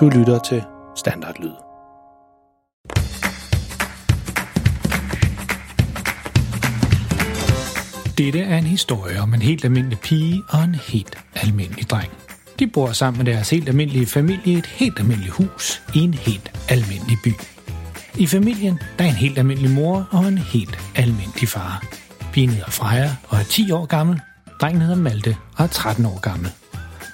Du lytter til Standardlyd. Dette er en historie om en helt almindelig pige og en helt almindelig dreng. De bor sammen med deres helt almindelige familie i et helt almindeligt hus i en helt almindelig by. I familien der er en helt almindelig mor og en helt almindelig far. Pigen hedder Freja og er 10 år gammel. Drengen hedder Malte og er 13 år gammel.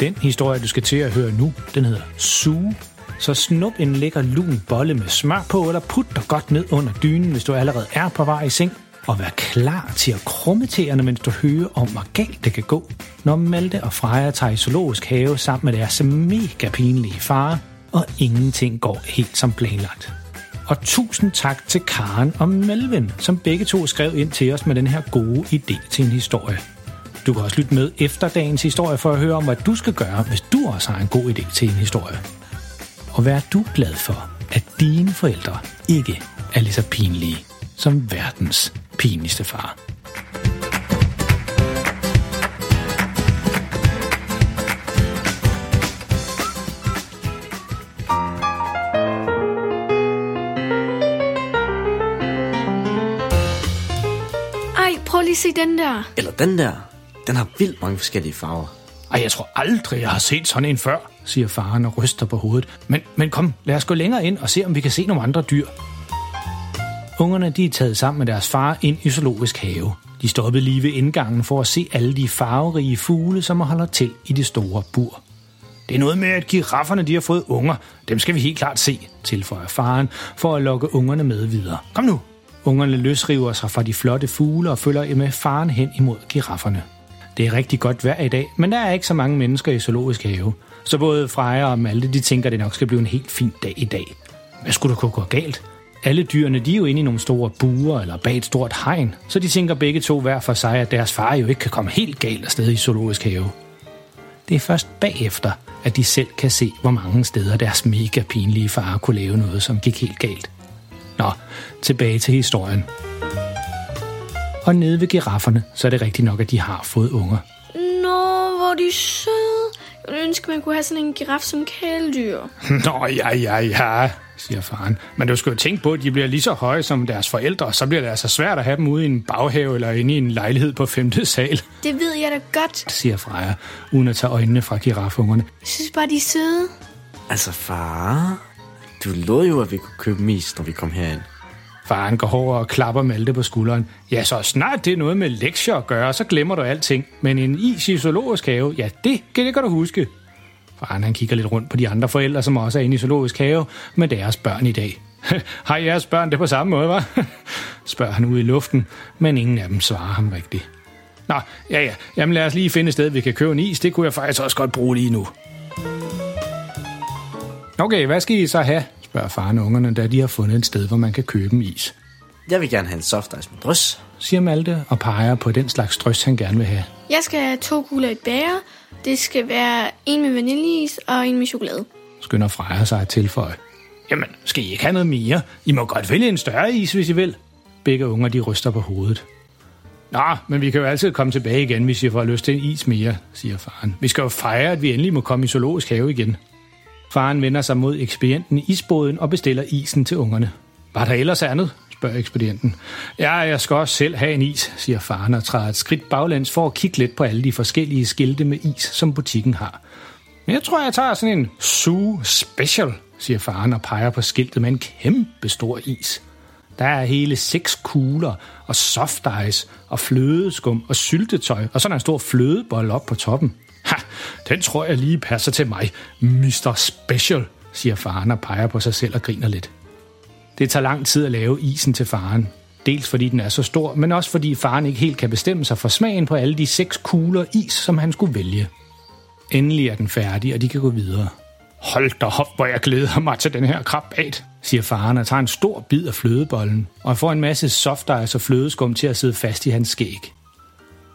Den historie, du skal til at høre nu, den hedder Sue. Så snup en lækker lun bolle med smør på, eller put dig godt ned under dynen, hvis du allerede er på vej i seng. Og vær klar til at krumme tæerne, mens du hører om, hvor galt det kan gå, når Malte og Freja tager i zoologisk have sammen med deres mega pinlige far, og ingenting går helt som planlagt. Og tusind tak til Karen og Melvin, som begge to skrev ind til os med den her gode idé til en historie. Du kan også lytte med efter dagens historie for at høre om, hvad du skal gøre, hvis du også har en god idé til en historie. Og hvad er du glad for, at dine forældre ikke er lige så pinlige som verdens pinligste far? Ej, prøv lige at se den der. Eller den der. Den har vildt mange forskellige farver. Ej, jeg tror aldrig, jeg har set sådan en før, siger faren og ryster på hovedet. Men, men kom, lad os gå længere ind og se, om vi kan se nogle andre dyr. Ungerne de er taget sammen med deres far ind i zoologisk have. De stoppede lige ved indgangen for at se alle de farverige fugle, som holder til i det store bur. Det er noget med, at girafferne de har fået unger. Dem skal vi helt klart se, tilføjer faren, for at lokke ungerne med videre. Kom nu! Ungerne løsriver sig fra de flotte fugle og følger med faren hen imod girafferne. Det er rigtig godt vejr i dag, men der er ikke så mange mennesker i zoologisk have. Så både Freja og Malte, de tænker, at det nok skal blive en helt fin dag i dag. Hvad skulle der kunne gå galt? Alle dyrene, de er jo inde i nogle store buer eller bag et stort hegn, så de tænker begge to hver for sig, at deres far jo ikke kan komme helt galt afsted i zoologisk have. Det er først bagefter, at de selv kan se, hvor mange steder deres mega pinlige far kunne lave noget, som gik helt galt. Nå, tilbage til historien. Og nede ved girafferne, så er det rigtigt nok, at de har fået unger. Nå, hvor de søde. Jeg ville ønske, man kunne have sådan en giraf som kæledyr. Nå, ja, ja, ja, siger faren. Men du skal jo tænke på, at de bliver lige så høje som deres forældre, så bliver det altså svært at have dem ude i en baghave eller inde i en lejlighed på femte sal, Det ved jeg da godt. siger Freja, uden at tage øjnene fra giraffungerne. Jeg synes bare, de er søde. Altså, far... Du lovede jo, at vi kunne købe mis, når vi kom herind. Faren går over og klapper Malte på skulderen. Ja, så snart det er noget med lektier at gøre, så glemmer du alting. Men en is i zoologisk have, ja, det, det kan du huske. Faren han kigger lidt rundt på de andre forældre, som også er inde i zoologisk have, med deres børn i dag. Har jeres børn det på samme måde, hva'? spørger han ud i luften, men ingen af dem svarer ham rigtigt. Nå, ja ja, jamen lad os lige finde et sted, vi kan købe en is. Det kunne jeg faktisk også godt bruge lige nu. Okay, hvad skal I så have? Spørger faren ungerne, da de har fundet et sted, hvor man kan købe en is. Jeg vil gerne have en soft ice med drys. siger Malte og peger på den slags drys, han gerne vil have. Jeg skal have to kugler i et bære. Det skal være en med vaniljeis og en med chokolade. Skynder Freja sig at tilføje. Jamen, skal I ikke have noget mere? I må godt vælge en større is, hvis I vil. Begge unger, de ryster på hovedet. Nå, men vi kan jo altid komme tilbage igen, hvis I får lyst til en is mere, siger faren. Vi skal jo fejre, at vi endelig må komme i zoologisk have igen. Faren vender sig mod ekspedienten i isbåden og bestiller isen til ungerne. Var der ellers andet? spørger ekspedienten. Ja, jeg skal også selv have en is, siger faren og træder et skridt baglæns for at kigge lidt på alle de forskellige skilte med is, som butikken har. Men jeg tror, jeg tager sådan en Zoo Special, siger faren og peger på skiltet med en kæmpe stor is. Der er hele seks kugler og soft ice og flødeskum og syltetøj og sådan en stor flødebold op på toppen. Ha, den tror jeg lige passer til mig, Mr. Special, siger faren og peger på sig selv og griner lidt. Det tager lang tid at lave isen til faren. Dels fordi den er så stor, men også fordi faren ikke helt kan bestemme sig for smagen på alle de seks kugler is, som han skulle vælge. Endelig er den færdig, og de kan gå videre. Hold da op, hvor jeg glæder mig til den her krabat, siger faren og tager en stor bid af flødebollen, og får en masse soft ice og flødeskum til at sidde fast i hans skæg.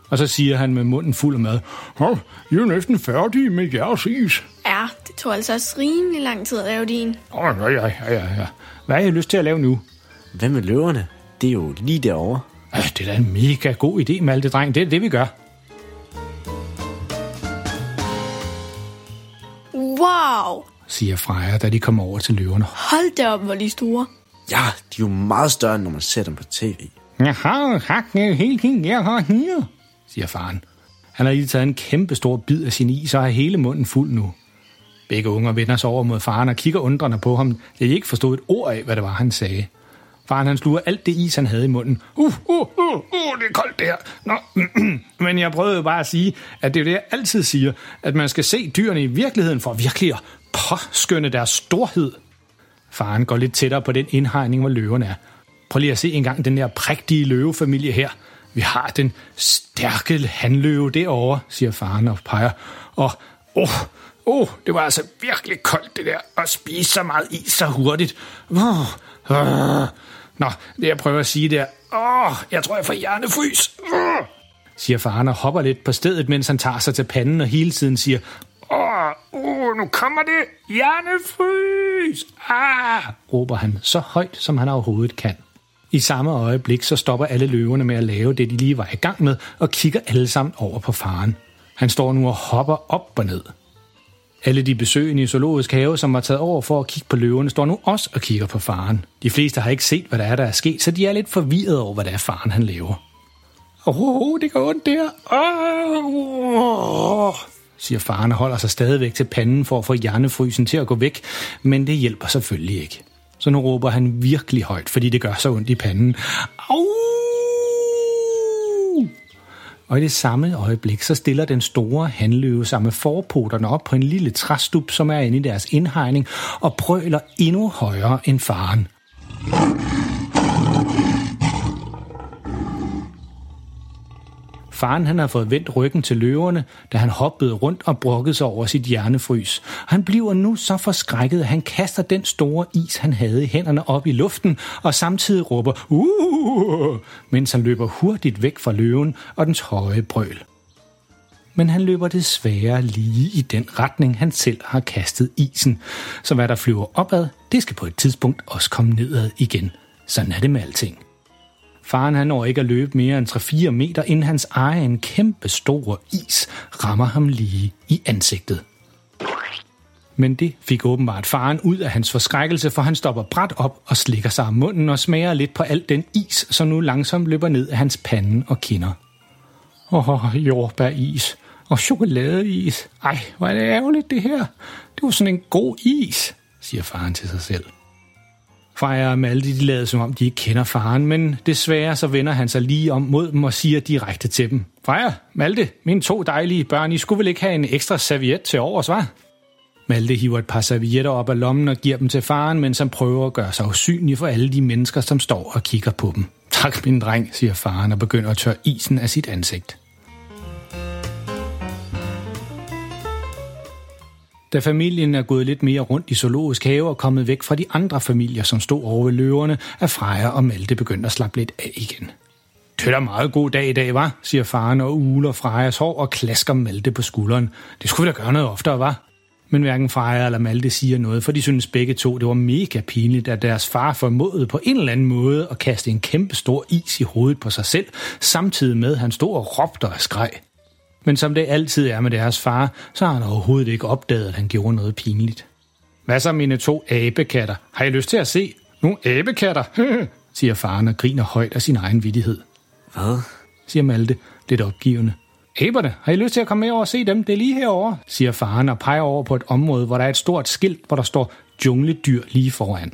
Og så siger han med munden fuld af mad, Hå, I er næsten færdige med jeres is. Ja, det tog altså også rimelig lang tid at lave din. Åh, ja, ja, ja, ja, ja. Hvad har I lyst til at lave nu? Hvad med løverne? Det er jo lige derovre. Øh, det er da en mega god idé, Malte, dreng. Det er det, vi gør. Wow! siger Freja, da de kommer over til løverne. Hold da op, hvor de er store. Ja, de er jo meget større, end når man ser dem på tv. Jeg har hakket helt fint, jeg har her, siger faren. Han har lige taget en kæmpe stor bid af sin is og har hele munden fuld nu. Begge unger vender sig over mod faren og kigger undrende på ham. Det er ikke forstået et ord af, hvad det var, han sagde. Faren han sluger alt det is, han havde i munden. Uh, uh, uh, uh, det er koldt det her. Nå, men jeg prøvede jo bare at sige, at det er det, jeg altid siger, at man skal se dyrene i virkeligheden for virkelig at påskynde deres storhed. Faren går lidt tættere på den indhegning, hvor løverne er. Prøv lige at se engang den der prægtige løvefamilie her. Vi har den stærke handløve derovre, siger faren og peger. Og åh, oh, oh, det var altså virkelig koldt det der, at spise så meget is så hurtigt. Oh, oh. Nå, det jeg prøver at sige der. Åh, jeg tror, jeg får hjernefrys. Oh, siger faren og hopper lidt på stedet, mens han tager sig til panden og hele tiden siger, Åh, oh, nu kommer det! Hjernefrys! Ah! råber han så højt, som han overhovedet kan. I samme øjeblik så stopper alle løverne med at lave det, de lige var i gang med, og kigger alle sammen over på faren. Han står nu og hopper op og ned. Alle de besøgende i zoologisk have, som var taget over for at kigge på løverne, står nu også og kigger på faren. De fleste har ikke set, hvad der er, der er sket, så de er lidt forvirret over, hvad det er, faren han laver. Åh, oh, det går ondt der. Oh, siger faren og holder sig stadigvæk til panden for at få hjernefrysen til at gå væk, men det hjælper selvfølgelig ikke. Så nu råber han virkelig højt, fordi det gør så ondt i panden. Au! Og i det samme øjeblik, så stiller den store handløve sammen med forpoterne op på en lille træstup, som er inde i deres indhegning, og brøler endnu højere end faren. Faren han har fået vendt ryggen til løverne, da han hoppede rundt og brokkede sig over sit hjernefrys. Han bliver nu så forskrækket, at han kaster den store is, han havde i hænderne op i luften, og samtidig råber, uh, mens han løber hurtigt væk fra løven og dens høje brøl. Men han løber desværre lige i den retning, han selv har kastet isen. Så hvad der flyver opad, det skal på et tidspunkt også komme nedad igen. Sådan er det med alting. Faren han når ikke at løbe mere end 3-4 meter, inden hans egen kæmpe store is rammer ham lige i ansigtet. Men det fik åbenbart faren ud af hans forskrækkelse, for han stopper bræt op og slikker sig om munden og smager lidt på alt den is, som nu langsomt løber ned af hans pande og kinder. Åh, oh, jordbæris og chokoladeis. Ej, hvor er det ærgerligt det her. Det var sådan en god is, siger faren til sig selv fejrer med alle de lader som om, de ikke kender faren, men desværre så vender han sig lige om mod dem og siger direkte til dem. Freja, Malte, mine to dejlige børn, I skulle vel ikke have en ekstra serviet til overs, hva'? Malte hiver et par servietter op af lommen og giver dem til faren, mens han prøver at gøre sig usynlig for alle de mennesker, som står og kigger på dem. Tak, min dreng, siger faren og begynder at tørre isen af sit ansigt. Da familien er gået lidt mere rundt i zoologisk have og kommet væk fra de andre familier, som stod over ved løverne, er Freja og Malte begyndt at slappe lidt af igen. Det er meget god dag i dag, var, siger faren og uler Frejas hår og klasker Malte på skulderen. Det skulle vi da gøre noget oftere, var. Men hverken Freja eller Malte siger noget, for de synes begge to, det var mega pinligt, at deres far formåede på en eller anden måde at kaste en kæmpe stor is i hovedet på sig selv, samtidig med at han stod og råbte og skreg. Men som det altid er med deres far, så har han overhovedet ikke opdaget, at han gjorde noget pinligt. Hvad så mine to abekatter? Har I lyst til at se? Nogle abekatter? siger faren og griner højt af sin egen vidighed. Hvad? siger Malte, lidt opgivende. Aberne, har I lyst til at komme med over og se dem? Det er lige herovre, siger faren og peger over på et område, hvor der er et stort skilt, hvor der står jungledyr lige foran.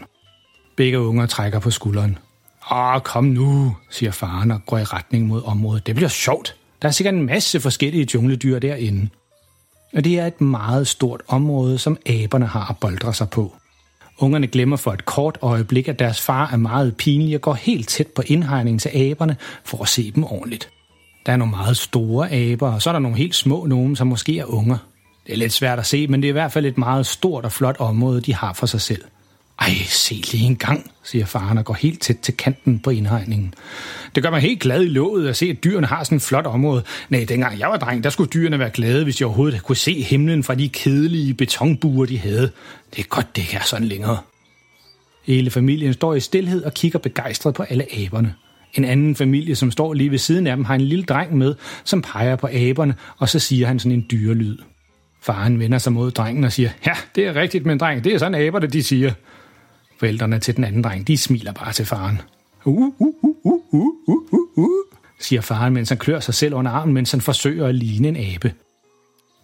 Begge unger trækker på skulderen. Åh, kom nu, siger faren og går i retning mod området. Det bliver sjovt. Der er sikkert en masse forskellige jungledyr derinde. Og det er et meget stort område, som aberne har at boldre sig på. Ungerne glemmer for et kort øjeblik, at deres far er meget pinlig og går helt tæt på indhegningen til aberne for at se dem ordentligt. Der er nogle meget store aber, og så er der nogle helt små nogen, som måske er unger. Det er lidt svært at se, men det er i hvert fald et meget stort og flot område, de har for sig selv. Ej, se lige en gang, siger faren og går helt tæt til kanten på indhegningen. Det gør mig helt glad i låget at se, at dyrene har sådan et flot område. Nej, dengang jeg var dreng, der skulle dyrene være glade, hvis de overhovedet kunne se himlen fra de kedelige betonbuer, de havde. Det er godt, det ikke er sådan længere. Hele familien står i stillhed og kigger begejstret på alle aberne. En anden familie, som står lige ved siden af dem, har en lille dreng med, som peger på aberne, og så siger han sådan en dyrelyd. Faren vender sig mod drengen og siger, ja, det er rigtigt, men dreng, det er sådan aberne, de siger forældrene til den anden dreng, de smiler bare til faren. Uh, uh, uh, uh, uh, uh, uh, uh, siger faren, mens han klør sig selv under armen, mens han forsøger at ligne en abe.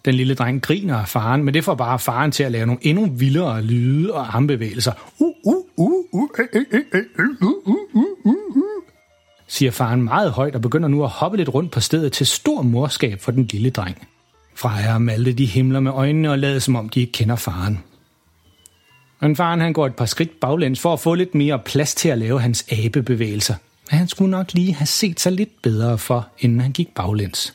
Den lille dreng griner af faren, men det får bare faren til at lave nogle endnu vildere lyde og armbevægelser. Uh, uh, uh, uh, siger faren meget højt og begynder nu at hoppe lidt rundt på stedet til stor morskab for den lille dreng. Freja og Malte de himler med øjnene og lader som om de ikke kender faren. Men faren han går et par skridt baglæns for at få lidt mere plads til at lave hans abebevægelser. Men han skulle nok lige have set sig lidt bedre for, inden han gik baglæns.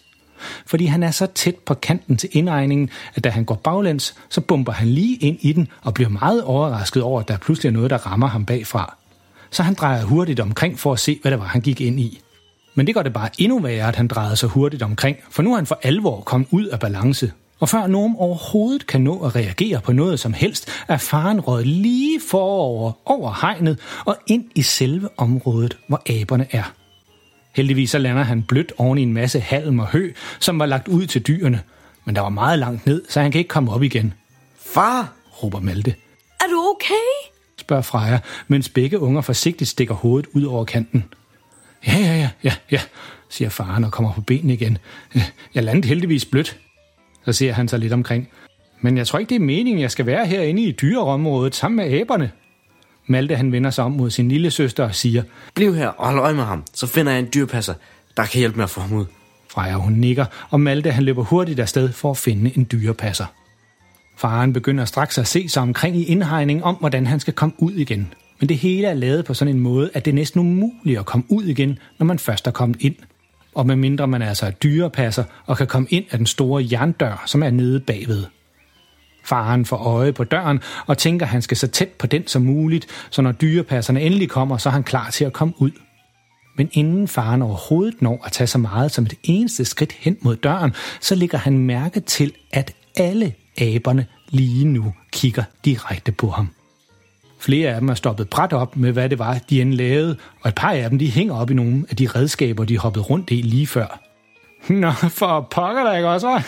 Fordi han er så tæt på kanten til indregningen, at da han går baglæns, så bomber han lige ind i den og bliver meget overrasket over, at der pludselig er noget, der rammer ham bagfra. Så han drejer hurtigt omkring for at se, hvad det var, han gik ind i. Men det gør det bare endnu værre, at han drejede sig hurtigt omkring, for nu er han for alvor kommet ud af balance. Og før nogen overhovedet kan nå at reagere på noget som helst, er faren råd lige forover over hegnet og ind i selve området, hvor aberne er. Heldigvis så lander han blødt oven i en masse halm og hø, som var lagt ud til dyrene. Men der var meget langt ned, så han kan ikke komme op igen. Far! råber Malte. Er du okay? spørger Freja, mens begge unger forsigtigt stikker hovedet ud over kanten. Ja, ja, ja, ja, ja, siger faren og kommer på benene igen. Jeg landede heldigvis blødt. Så ser han sig lidt omkring. Men jeg tror ikke, det er meningen, jeg skal være herinde i dyrerområdet sammen med æberne. Malte han vender sig om mod sin lille søster og siger, Bliv her og hold øje med ham, så finder jeg en dyrpasser, der kan hjælpe med at få ham ud. Freja hun nikker, og Malte han løber hurtigt afsted for at finde en dyrepasser. Faren begynder straks at se sig omkring i indhegning om, hvordan han skal komme ud igen. Men det hele er lavet på sådan en måde, at det er næsten umuligt at komme ud igen, når man først er kommet ind. Og medmindre man altså er dyrepasser og kan komme ind af den store jerndør, som er nede bagved. Faren får øje på døren og tænker, at han skal så tæt på den som muligt, så når dyrepasserne endelig kommer, så er han klar til at komme ud. Men inden faren overhovedet når at tage så meget som et eneste skridt hen mod døren, så ligger han mærke til, at alle aberne lige nu kigger direkte på ham. Flere af dem er stoppet bræt op med, hvad det var, de end lavede, og et par af dem de hænger op i nogle af de redskaber, de hoppede rundt i lige før. Nå, for pokker der ikke også,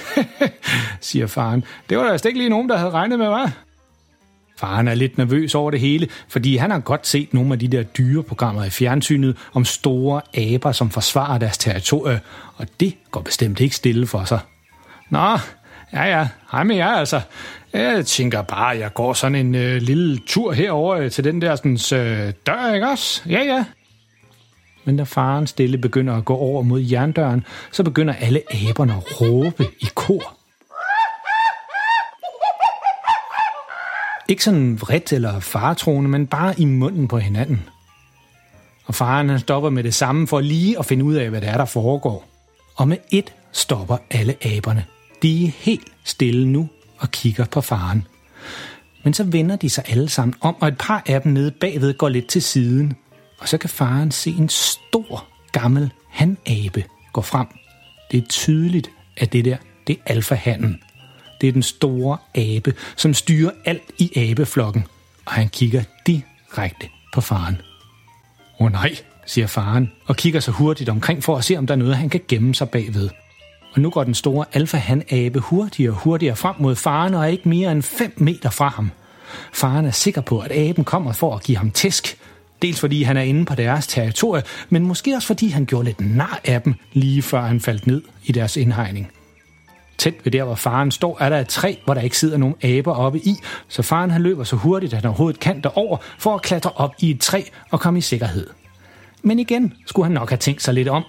siger faren. Det var der ikke lige nogen, der havde regnet med, var? Faren er lidt nervøs over det hele, fordi han har godt set nogle af de der dyreprogrammer i fjernsynet om store aber, som forsvarer deres territorie, og det går bestemt ikke stille for sig. Nå, ja ja, hej med jer altså. Jeg tænker bare, at jeg går sådan en øh, lille tur herover øh, til den der sådan, øh, dør, ikke også? Ja ja. Men da faren stille begynder at gå over mod jerndøren, så begynder alle aberne at råbe i kor. Ikke sådan vredt eller faretroende, men bare i munden på hinanden. Og faren han stopper med det samme for lige at finde ud af, hvad det er, der foregår. Og med et stopper alle aberne. De er helt stille nu og kigger på faren. Men så vender de sig alle sammen om, og et par af dem nede bagved går lidt til siden. Og så kan faren se en stor, gammel hanabe gå frem. Det er tydeligt, at det der, det er alfahanden. Det er den store abe, som styrer alt i abeflokken, og han kigger direkte på faren. Åh oh, nej, siger faren, og kigger så hurtigt omkring for at se, om der er noget, han kan gemme sig bagved. Og nu går den store alfa-han-abe hurtigere og hurtigere frem mod faren og er ikke mere end 5 meter fra ham. Faren er sikker på, at aben kommer for at give ham tæsk. Dels fordi han er inde på deres territorie, men måske også fordi han gjorde lidt nar af dem, lige før han faldt ned i deres indhegning. Tæt ved der, hvor faren står, er der et træ, hvor der ikke sidder nogen aber oppe i, så faren han løber så hurtigt, at han overhovedet kan derover for at klatre op i et træ og komme i sikkerhed. Men igen skulle han nok have tænkt sig lidt om,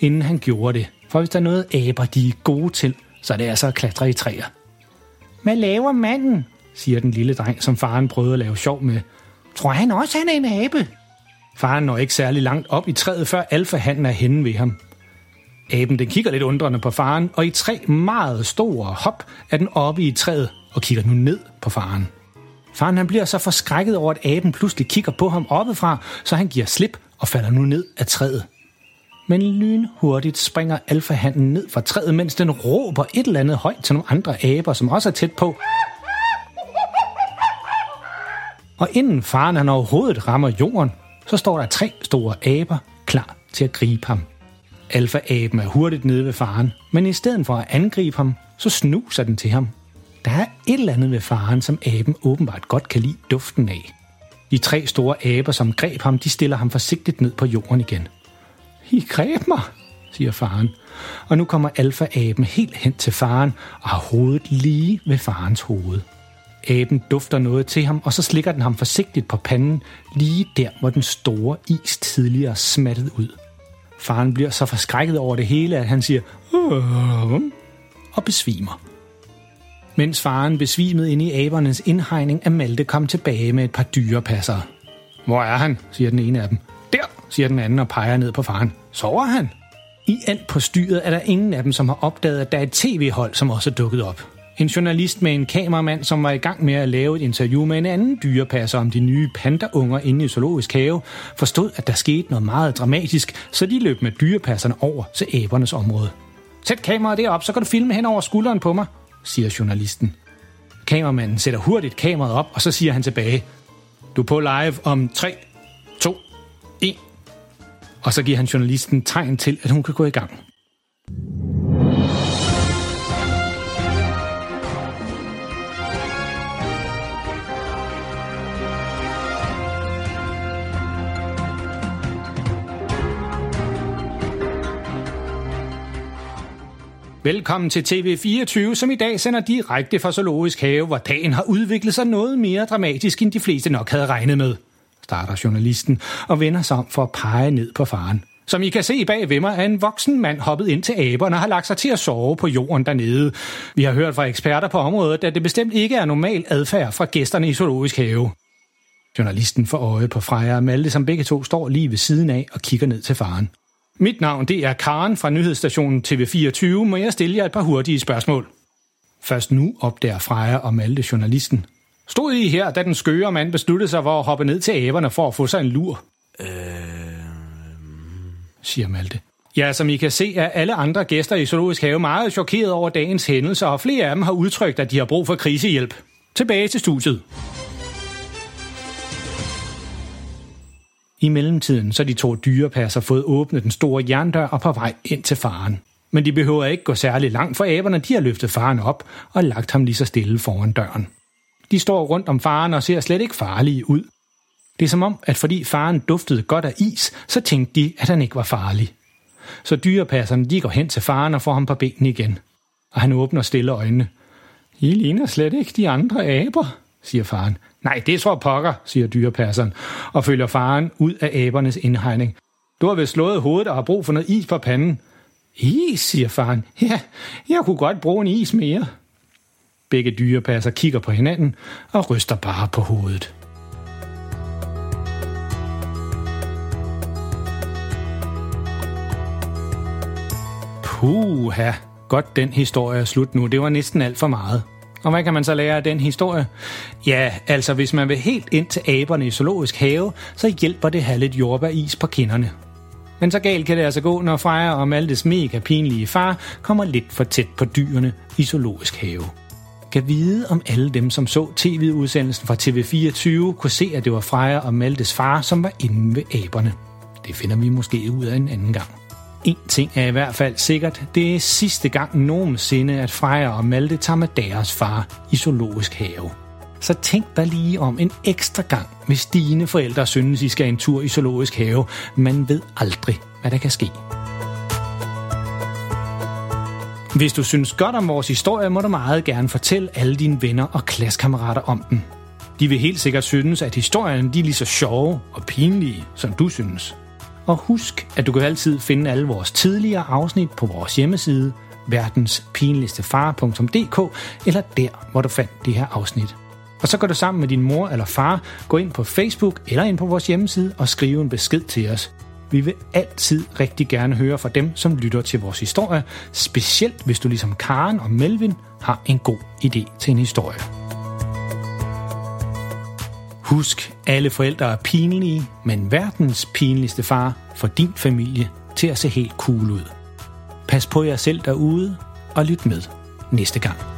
inden han gjorde det. For hvis der er noget aber, de er gode til, så er det altså at klatre i træer. Hvad laver manden? siger den lille dreng, som faren prøvede at lave sjov med. Tror han også, han er en abe? Faren når ikke særlig langt op i træet, før alfahanden er henne ved ham. Aben den kigger lidt undrende på faren, og i tre meget store hop er den oppe i træet og kigger nu ned på faren. Faren han bliver så forskrækket over, at aben pludselig kigger på ham oppefra, så han giver slip og falder nu ned af træet. Men lynhurtigt springer alfahanden ned fra træet, mens den råber et eller andet højt til nogle andre aber, som også er tæt på. Og inden faren han overhovedet rammer jorden, så står der tre store aber klar til at gribe ham. Alfa-aben er hurtigt nede ved faren, men i stedet for at angribe ham, så snuser den til ham. Der er et eller andet ved faren, som aben åbenbart godt kan lide duften af. De tre store aber, som greb ham, de stiller ham forsigtigt ned på jorden igen. I greb mig, siger faren. Og nu kommer alfa-aben helt hen til faren og har hovedet lige ved farens hoved. Aben dufter noget til ham, og så slikker den ham forsigtigt på panden, lige der, hvor den store is tidligere smattede ud. Faren bliver så forskrækket over det hele, at han siger, Åh, og besvimer. Mens faren besvimede inde i abernes indhegning, er Malte kom tilbage med et par dyrepassere. Hvor er han, siger den ene af dem. Der, siger den anden og peger ned på faren. Sover han? I alt på styret er der ingen af dem, som har opdaget, at der er et tv-hold, som også er dukket op. En journalist med en kameramand, som var i gang med at lave et interview med en anden dyrepasser om de nye pandaunger inde i zoologisk have, forstod, at der skete noget meget dramatisk, så de løb med dyrepasserne over til æbernes område. Sæt kameraet derop, så kan du filme hen over skulderen på mig, siger journalisten. Kameramanden sætter hurtigt kameraet op, og så siger han tilbage, du er på live om 3, og så giver han journalisten tegn til, at hun kan gå i gang. Velkommen til TV24, som i dag sender direkte fra Zoologisk Have, hvor dagen har udviklet sig noget mere dramatisk, end de fleste nok havde regnet med. Starter journalisten og vender sig om for at pege ned på faren. Som I kan se bag ved mig, er en voksen mand hoppet ind til aberne og har lagt sig til at sove på jorden dernede. Vi har hørt fra eksperter på området, at det bestemt ikke er normal adfærd fra gæsterne i Zoologisk Have. Journalisten får øje på Freja og Malte, som begge to står lige ved siden af og kigger ned til faren. Mit navn det er Karen fra nyhedsstationen TV24. Må jeg stille jer et par hurtige spørgsmål? Først nu opdager Freja og Malte journalisten. Stod I her, da den skøre mand besluttede sig for at hoppe ned til æberne for at få sig en lur? Øh... siger Malte. Ja, som I kan se, er alle andre gæster i Zoologisk Have meget chokeret over dagens hændelser, og flere af dem har udtrykt, at de har brug for krisehjælp. Tilbage til studiet. I mellemtiden så de to dyrepasser fået åbnet den store jerndør og på vej ind til faren. Men de behøver ikke gå særlig langt, for aberne de har løftet faren op og lagt ham lige så stille foran døren. De står rundt om faren og ser slet ikke farlige ud. Det er som om, at fordi faren duftede godt af is, så tænkte de, at han ikke var farlig. Så dyrepasserne de går hen til faren og får ham på benene igen. Og han åbner stille øjnene. I ligner slet ikke de andre aber, siger faren. Nej, det tror pokker, siger dyrepasseren, og følger faren ud af abernes indhegning. Du har vist slået hovedet og har brug for noget is på panden. Is, siger faren. Ja, jeg kunne godt bruge en is mere. Begge dyrepasser kigger på hinanden og ryster bare på hovedet. Puha, godt den historie er slut nu. Det var næsten alt for meget. Og hvad kan man så lære af den historie? Ja, altså hvis man vil helt ind til aberne i zoologisk have, så hjælper det at have lidt jordbæris på kinderne. Men så galt kan det altså gå, når Freja og Maltes mega pinlige far kommer lidt for tæt på dyrene i zoologisk have. Kan vide, om alle dem, som så tv-udsendelsen fra TV24, kunne se, at det var Freja og Maltes far, som var inde ved aberne. Det finder vi måske ud af en anden gang. En ting er i hvert fald sikkert, det er sidste gang nogensinde, at Freja og Malte tager med deres far i zoologisk have. Så tænk dig lige om en ekstra gang, hvis dine forældre synes, I skal en tur i zoologisk have. Man ved aldrig, hvad der kan ske. Hvis du synes godt om vores historie, må du meget gerne fortælle alle dine venner og klassekammerater om den. De vil helt sikkert synes, at historien de er lige så sjove og pinlige, som du synes. Og husk, at du kan altid finde alle vores tidligere afsnit på vores hjemmeside, verdenspinligstefar.dk, eller der, hvor du fandt det her afsnit. Og så går du sammen med din mor eller far, gå ind på Facebook eller ind på vores hjemmeside og skrive en besked til os. Vi vil altid rigtig gerne høre fra dem, som lytter til vores historie, specielt hvis du ligesom Karen og Melvin har en god idé til en historie. Husk, alle forældre er pinlige, men verdens pinligste far får din familie til at se helt cool ud. Pas på jer selv derude, og lyt med næste gang.